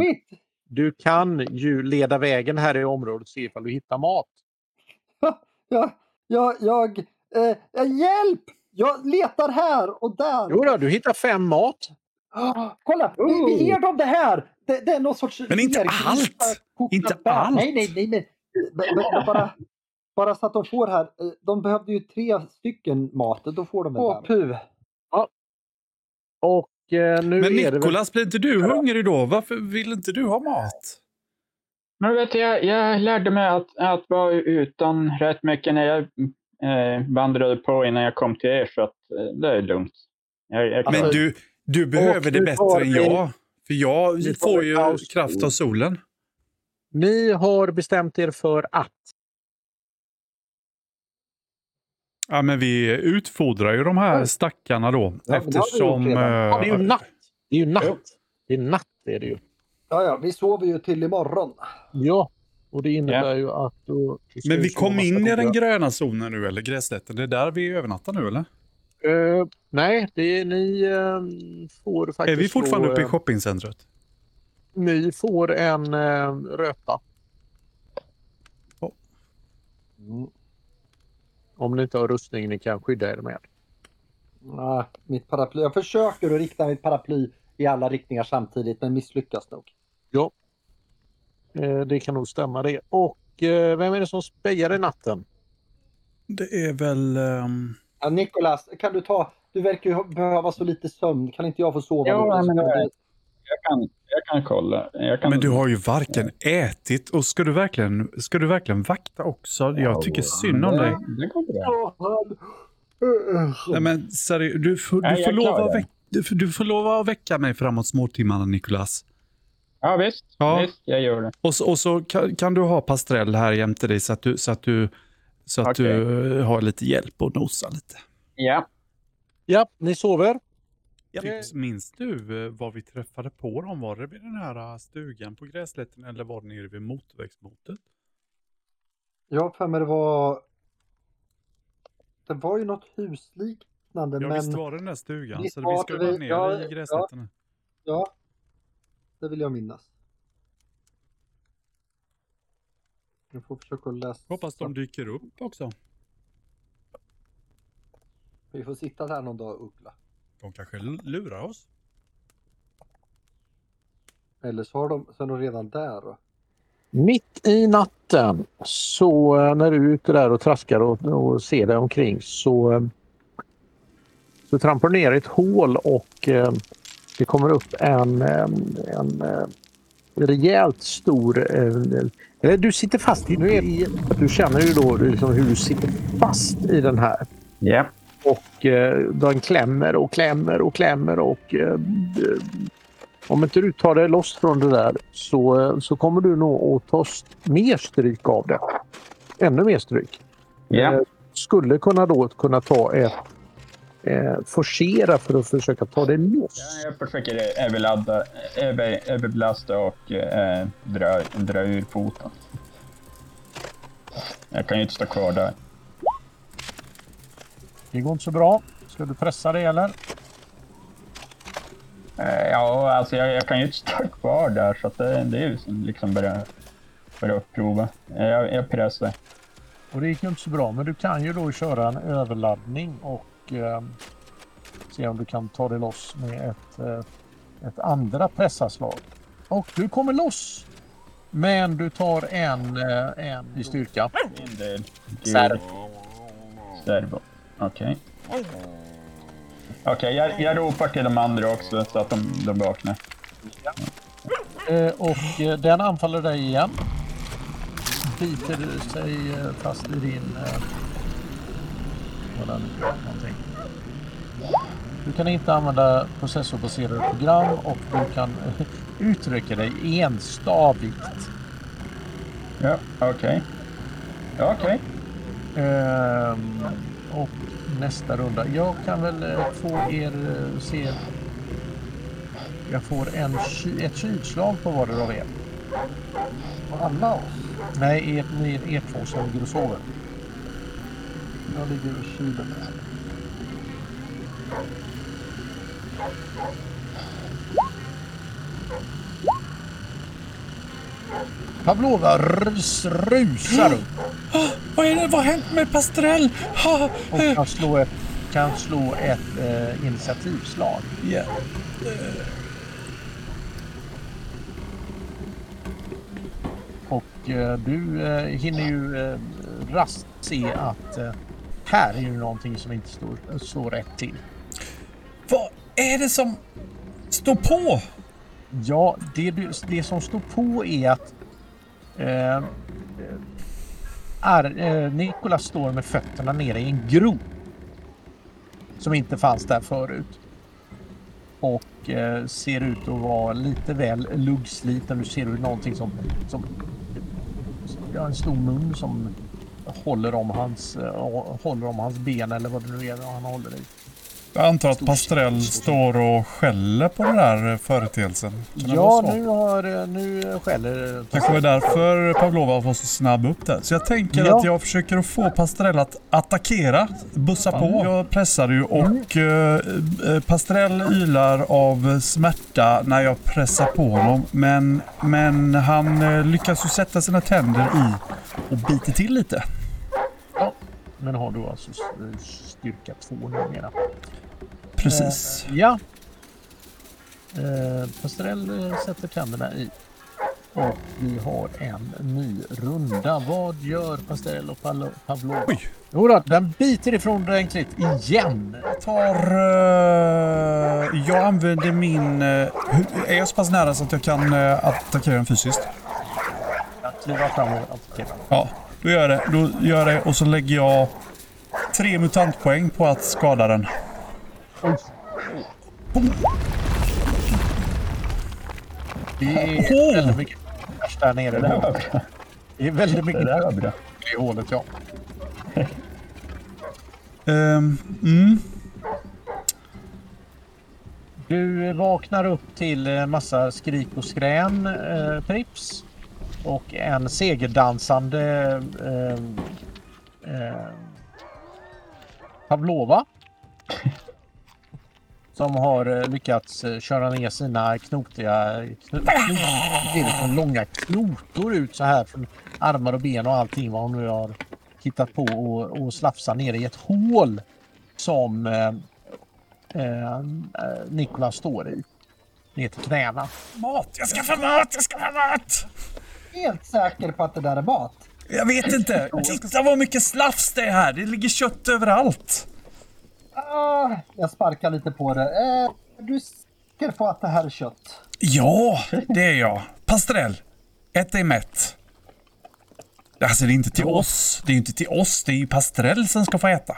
du kan ju leda vägen här i området och se ifall du hittar mat. Jag, jag, jag, eh, hjälp! Jag letar här och där. Jo då, du hittar fem mat. Kolla, vi, vi ger dem det här! Det, det är någon sorts... Men inte allt! Inte bär. allt! Nej, nej, nej. nej. B- b- bara, bara så att de får här. eh, De behövde ju tre stycken mat. Då får de en Åh, puh. Och eh, nu Men är det väl... Nikolas, blir inte du hungrig då? Varför vill inte du ha mat? Men vet du, jag, jag lärde mig att, att vara utan rätt mycket när jag eh, vandrade på innan jag kom till er, så att, eh, det är lugnt. Jag, jag Men du, du behöver det bättre än jag. För jag får ju paus. kraft av solen. Ni har bestämt er för att Ja, men vi utfodrar ju de här stackarna då. det vi eftersom... gjort redan. Ja, det är ju eh, natt. Det är ju natt. Jo. Det är natt är det ju. Ja, ja, vi sover ju till imorgon. Ja, och det innebär Ja. ju att då... Men vi kom in i den gröna zonen nu, eller grässlätten. Det är där vi övernattar nu, eller? Eh, nej, det är, ni eh, får faktiskt... Är vi fortfarande då, uppe i eh, shoppingcentret? Ni får en eh, röta. Mm. Om ni inte har rustning ni kan skydda er med. Nej, mitt paraply. Jag försöker att rikta mitt paraply i alla riktningar samtidigt, men misslyckas nog. Eh, det kan nog stämma det. Och eh, vem är det som spejar i natten? Det är väl... ehm, Ja, Nikolas, kan du ta... Du verkar ju behöva så lite sömn. Kan inte jag få sova Jo, lite? Så men jag, kan, jag kan kolla. Jag kan, Men du har ju varken ätit och ska du verkligen, ska du verkligen vakta också? Jag tycker synd om dig. Det, går bra. Nej men seriöst, du får, du, lova väck, du får lova att väcka mig framåt småtimmarna Nikolas. Ja, visst. Ja. visst. Jag gör det. Och så, och så kan, kan du ha Pastrell här jämte dig så att du, så att du, så att Okej. du har lite hjälp och nosa lite. Ja. Ja, ni sover. Tips, minns du eh, vad vi träffade på dem? Var det vid den här eh, stugan på gräslätten eller var det nere vid motorvägsmotet? Jag för mig det var... Det var ju något husliknande, Ja men... visst var det den där stugan, Visst så vi vara det. nere Ja, i gräslätten. Ja, det vill jag minnas. Jag får försöka läsa. Hoppas de dyker upp också. Vi får sitta där någon dag och uggla. De kanske lurar oss. Eller så, har de, så är de redan där. Och... Mitt i natten så eh, när du är ute där och traskar och, och ser dig omkring så, eh, så trampar du ner i ett hål och eh, det kommer upp en, eh, en eh, rejält stor... eh, Eller du sitter fast i... Nu är det, du känner ju då liksom hur du sitter fast i den här. Ja. Och eh, den klämmer och klämmer och klämmer och eh, om inte du tar dig loss från det där så, eh, så kommer du nog att ta mer stryk av det. Ännu mer stryk. Ja. Eh, skulle kunna då kunna ta ett eh, forcera för att försöka ta det loss. Ja, Jag försöker överladda, över, överbelasta och eh, dra, dra ur foten. Jag kan ju inte stå kvar där. Det går inte så bra. Ska du pressa det eller? Eh, ja, alltså jag, jag kan ju inte stå kvar där så att det, det är ju som liksom bara, bara att prova. Jag, jag pressar. Och det gick ju inte så bra, men du kan ju då köra en överladdning och eh, se om du kan ta dig loss med ett, eh, ett andra pressaslag. Och du kommer loss! Men du tar en, eh, en i styrka. Serv. Servo. Okej. Okej, jag, jag ropar till de andra också så att de, de vaknar. Eh, och eh, den anfaller dig igen. Biter sig eh, fast i din... Gör någonting. Du kan inte använda processorbaserade program och du kan uttrycka dig enstavigt. Ja, okej. Ja, Okej. Ehm, och nästa runda. Jag kan väl eh, få er eh, se. Jag får en, ett kylslag på vardera av er. Och alla oss. Nej, er, ni, er två som ligger och sover. Jag ligger i kylen. Pavlova rus, rusar upp Vad är det? Vad har hänt med Pastrell? Ha, och eh, kan slå ett, kan slå ett eh, initiativslag. Och eh, du eh, hinner ju eh, raskt se att eh, här är ju någonting som inte står, står rätt till. Vad är det som står på? Ja, det, det som står på är att eh, är, eh, Nikolas står med fötterna nere i en grop. Som inte fanns där förut. Och eh, ser ut att vara lite väl luggsliten. Du ser hur någonting som, som ja, en stor mun som håller om hans, eh, håller om hans ben eller vad det nu är han håller i. Jag antar att Pastrell står och skäller på den eh, företeelsen. Kan Ja, nu, har, eh, nu skäller Kanske var därför Pavlova var så snabb upp där. Så jag tänker Ja. att jag försöker att få Pastrell att attackera, bussa på. Jag pressar ju och eh, eh, Pastrell ylar av smärta när jag pressar på honom. Men, men han eh, lyckas ju sätta sina tänder i och biter till lite. Men har du alltså styrka 2 numera? Precis. Eh, ja. Eh, Pastrell eh, sätter tänderna i. Och vi har en ny runda. Vad gör Pastrell och Pavlova? Oj. Jodå, den biter ifrån dig en krit igen. Jag tar... eh, jag använder min... eh, är jag så pass nära så att jag kan uh, attackera den fysiskt? Jag kliver fram och attackerar. Ja, då gör jag det. Då gör jag det och så lägger jag tre mutantpoäng på att skada den. Oj. Det är väldigt mycket cash där nere. Det där Där. Det är väldigt Det mycket där var bra. i hålet, ja. Ehm, mm. Du vaknar upp till massa skrik och skrän, eh, Prips. Och en segerdansande eh, eh, Pavlova. Som har eh, lyckats eh, köra ner sina knotiga, kno, knot, det är liksom långa knotor ut så här från armar och ben och allting vad hon nu har hittat på och, och slafsa ner i ett hål som eh, eh, Nikolas står i. Ner till knäna. Mat! Jag ska få mat! Jag ska få mat! Helt säker på att det där är mat. Jag vet inte. Titta vad mycket slafs det är här. Det ligger kött överallt. Ah, jag sparkar lite på det. Eh, är du säker på att det här är kött? Ja, det är jag. Pastrell. Ät dig mätt. Alltså det är inte till oss. Det är inte till oss. Det är ju Pastrell som ska få äta.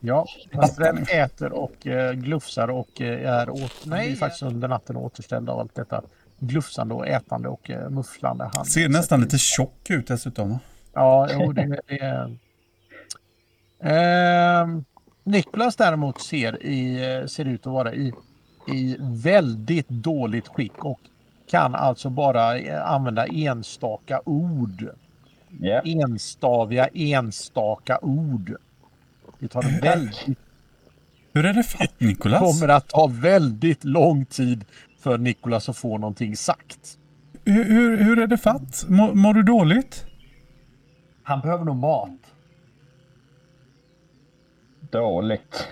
Ja, Pastrell äter och eh, glufsar och eh, är åt, nej, är faktiskt under natten återställd av allt detta glufsande och ätande och eh, mufflande. Han Ser nästan lite tjock ut dessutom. Ja, jo, det, det är... Ehm, Niklas däremot ser, i, eh, ser ut att vara i, i väldigt dåligt skick och kan alltså bara eh, använda enstaka ord. Ja. Enstaviga enstaka ord. Det tar väldigt, Hur är det fatt Nikolas? kommer att ta väldigt lång tid för Niklas att få någonting sagt. Hur, hur, hur är det fatt? Mår, mår du dåligt? Han behöver nog mat. Dåligt.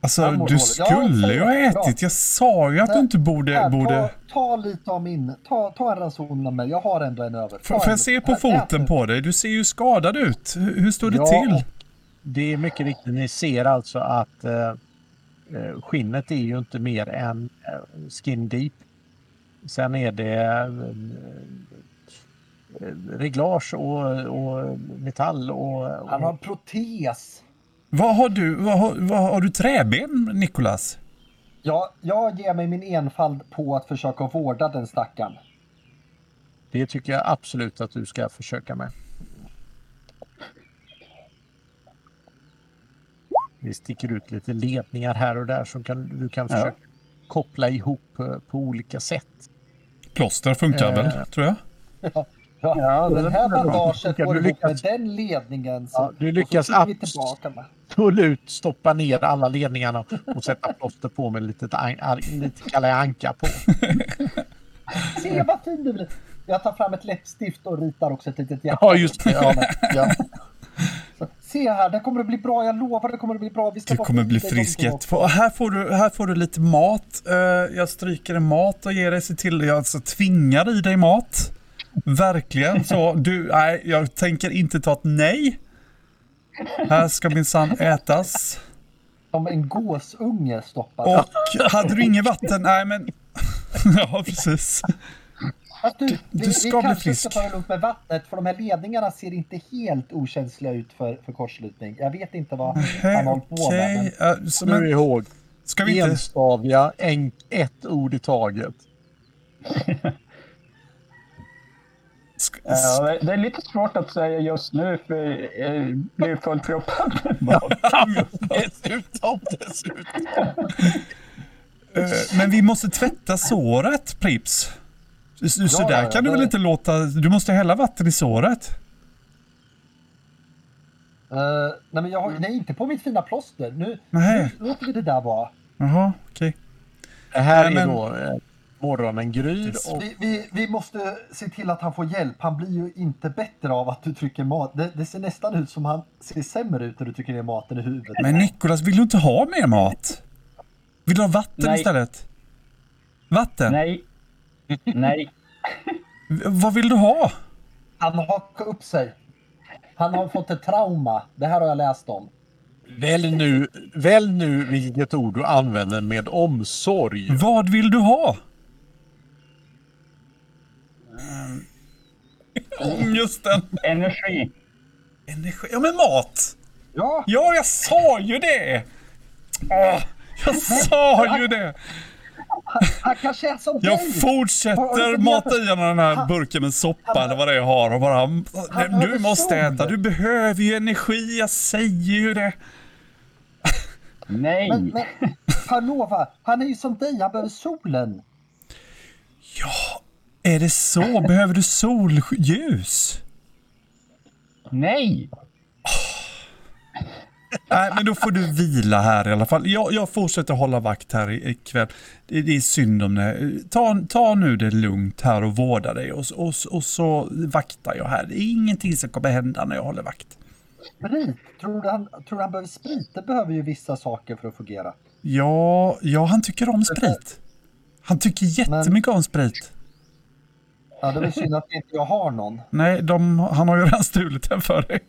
Alltså du dåligt. Skulle ju ha. Bra. ätit. Jag sa ju att du inte borde... Här, borde... ta, ta lite av min. Ta, ta en ranson av mig. Jag har ändå en över. Får jag se på Ät foten på dig? Du ser ju skadad ut. Hur, hur står det Ja, till? Det är mycket riktigt. Ni ser alltså att eh, eh, skinnet är ju inte mer än eh, skin deep. Sen är det eh, reglage och, och metall och, Han har protes. Vad har du, vad har, vad har du träben, Nikolas? Ja, jag ger mig min enfald på att försöka vårda den stackaren. Det tycker jag absolut att du ska försöka med. Vi sticker ut lite ledningar här och där som kan, du kan Ja. försöka koppla ihop eh, på olika sätt. Plåster funkar Eh. väl, tror jag. Ja, Ja, det den här bandaget går ihop med den ledningen. Så, Ja, du lyckas och så sticker vi abs- med. Absolut stoppa ner alla ledningarna och sätta plåster på med lite, lite Kalle Anka på. Se vad fin du blir. Jag tar fram ett läppstift och ritar också ett litet hjärta. Ja, just det. Ja, ja. Så, se här, det kommer att bli bra. Jag lovar det kommer att bli bra. Vi ska Du kommer bli frisk. jättefort. Här, får du, här får du lite mat. Eh, jag stryker en mat och ger dig se till. Jag alltså tvingar i dig mat. Verkligen så. Du, nej, jag tänker inte ta ett nej. Här ska minsann ätas. Som en gåsunge stoppad. Och hade du inget vatten? Nej men... Ja, precis. Fast du, vi, du ska vi bli kanske frisk. ska ta det med vattnet för de här ledningarna ser inte helt okänsliga ut för, för kortslutning. Jag vet inte vad han håller på med. Men... Nu men ihåg, ska vi inte... enstaviga, en, ett ord i taget. Ja, det- är lite svårt att säga just nu för jag blir fullproppad med mat. dessutom, dessutom. eh, men vi måste tvätta såret, Prips. Så, så Ja, där ja, kan du det- väl inte låta... Du måste hälla vatten i såret. Eh, nej, men jag har, nej, inte på mitt fina plåster. Nu, Nej. nu låter vi det där vara. Jaha, okej. Det här Nej, är men- då morgonen gryr och Vi, vi, vi måste se till att han får hjälp. Han blir ju inte bättre av att du trycker mat. Det, det ser nästan ut som han ser sämre ut när du trycker ner maten i huvudet. Men Nikolas, vill du inte ha mer mat? Vill du ha vatten Nej. istället? Vatten? Nej. Nej. Vad vill du ha? Han hakar upp sig. Han har fått ett trauma. Det här har jag läst om. välj nu, välj nu vilket ord du använder med omsorg. Vad vill du ha? Just den. Energi. Energi. Ja, men mat! Ja, Ja, jag sa ju det! Åh, jag sa ju det! han kanske är som Jag dig. Fortsätter du mata i honom den här Han- burken med soppa eller vad det är jag har och bara... Du behöver måste sol. äta, du behöver ju energi, jag säger ju det. Nej. Men, men Panova, han är ju som dig. Han behöver solen. Ja, är det så? Behöver du solljus? Nej. Nej, men då får du vila här i alla fall. Jag, jag fortsätter hålla vakt här ikväll. Det, det är synd om det. Ta, ta nu det lugnt här och vårda dig och, och, och så vaktar jag här. Det är ingenting som kommer hända när jag håller vakt. Sprit. Tror du han, tror du han behöver sprit? Det behöver ju vissa saker för att fungera. Ja, ja, han tycker om sprit. Han tycker jättemycket om sprit. Ja, det är väl synd att inte jag har någon. Nej, de, han har ju redan stulit den för dig.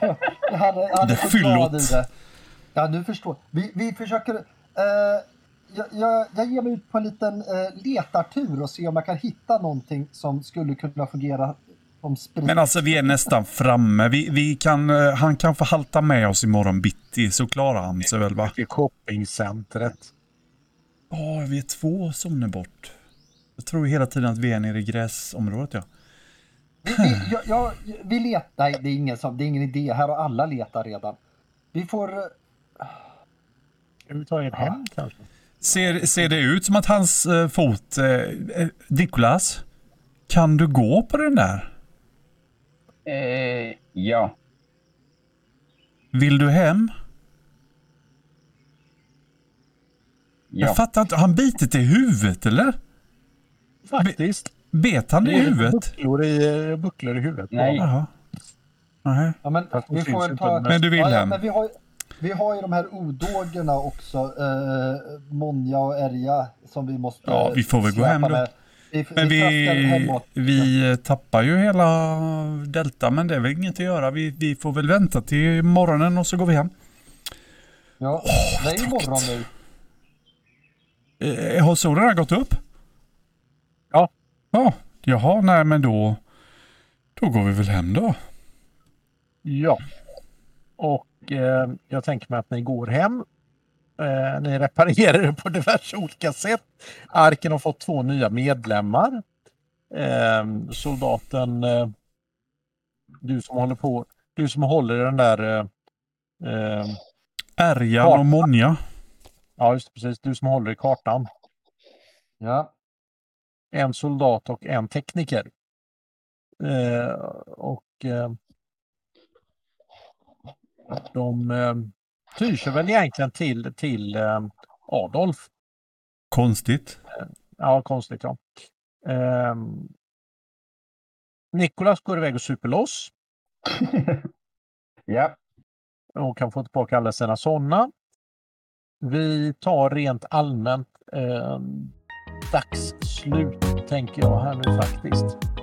Han, är- han Det är är så glad fyllot. det. Ja, nu förstår vi. Vi försöker... Eh, jag, jag, jag ger mig ut på en liten eh, letartur och ser om jag kan hitta någonting som skulle kunna fungera som sprit. Men alltså vi är nästan framme. Vi, vi kan, eh, han kan få halta med oss imorgon bitti så klarar han sig väl va? Till shoppingcentret. Ja, vi är två zoner bort. Jag tror hela tiden att vi är nere i gräsområdet ja. Vi, vi, jag, jag, vi letar. Nej, det är, ingen det är ingen idé. Här har alla letat redan. Vi får... eh, Ska vi ta er hem kanske? Ser, ser det ut som att hans eh, fot... Eh, eh, Nikolas? Kan du gå på den där? Eh, ja. Vill du hem? Jag Ja. fattar inte. Har han bitit i huvudet eller? Faktiskt. Bet han Det i är huvudet? bucklor i, bucklor i huvudet. Nej. Jaha. Nej. Ja, men vi får väl ta... Men du vill ja, men vi har, vi har ju de här odågorna också. Eh, Monja och Erja som vi måste... Ja, vi får väl gå hem då. med. Vi, Men vi, vi, vi tappar ju hela Delta, men det är väl inget att göra. Vi, vi får väl vänta till morgonen och så går vi hem. Ja, det är ju morgon nu. Eh, har solen gått upp? Ja. Ja, jaha, nej men då, då går vi väl hem då. Ja. Och eh, jag tänker mig att ni går hem. Eh, ni reparerar det på diverse olika sätt. Arken har fått två nya medlemmar. Eh, soldaten, eh, du som håller på, du som håller den där eh, eh, Ärjan och Monja. Ja, just det, precis. Du som håller i kartan. Ja. En soldat och en tekniker. Eh, och eh, de eh, tyr sig väl egentligen till, till eh, Adolf. Konstigt. Ja, konstigt ja. Eh, Nikolas går iväg och super loss Ja. och kan få tillbaka alla sina sådana. Vi tar rent allmänt eh, dagsslut tänker jag här nu faktiskt.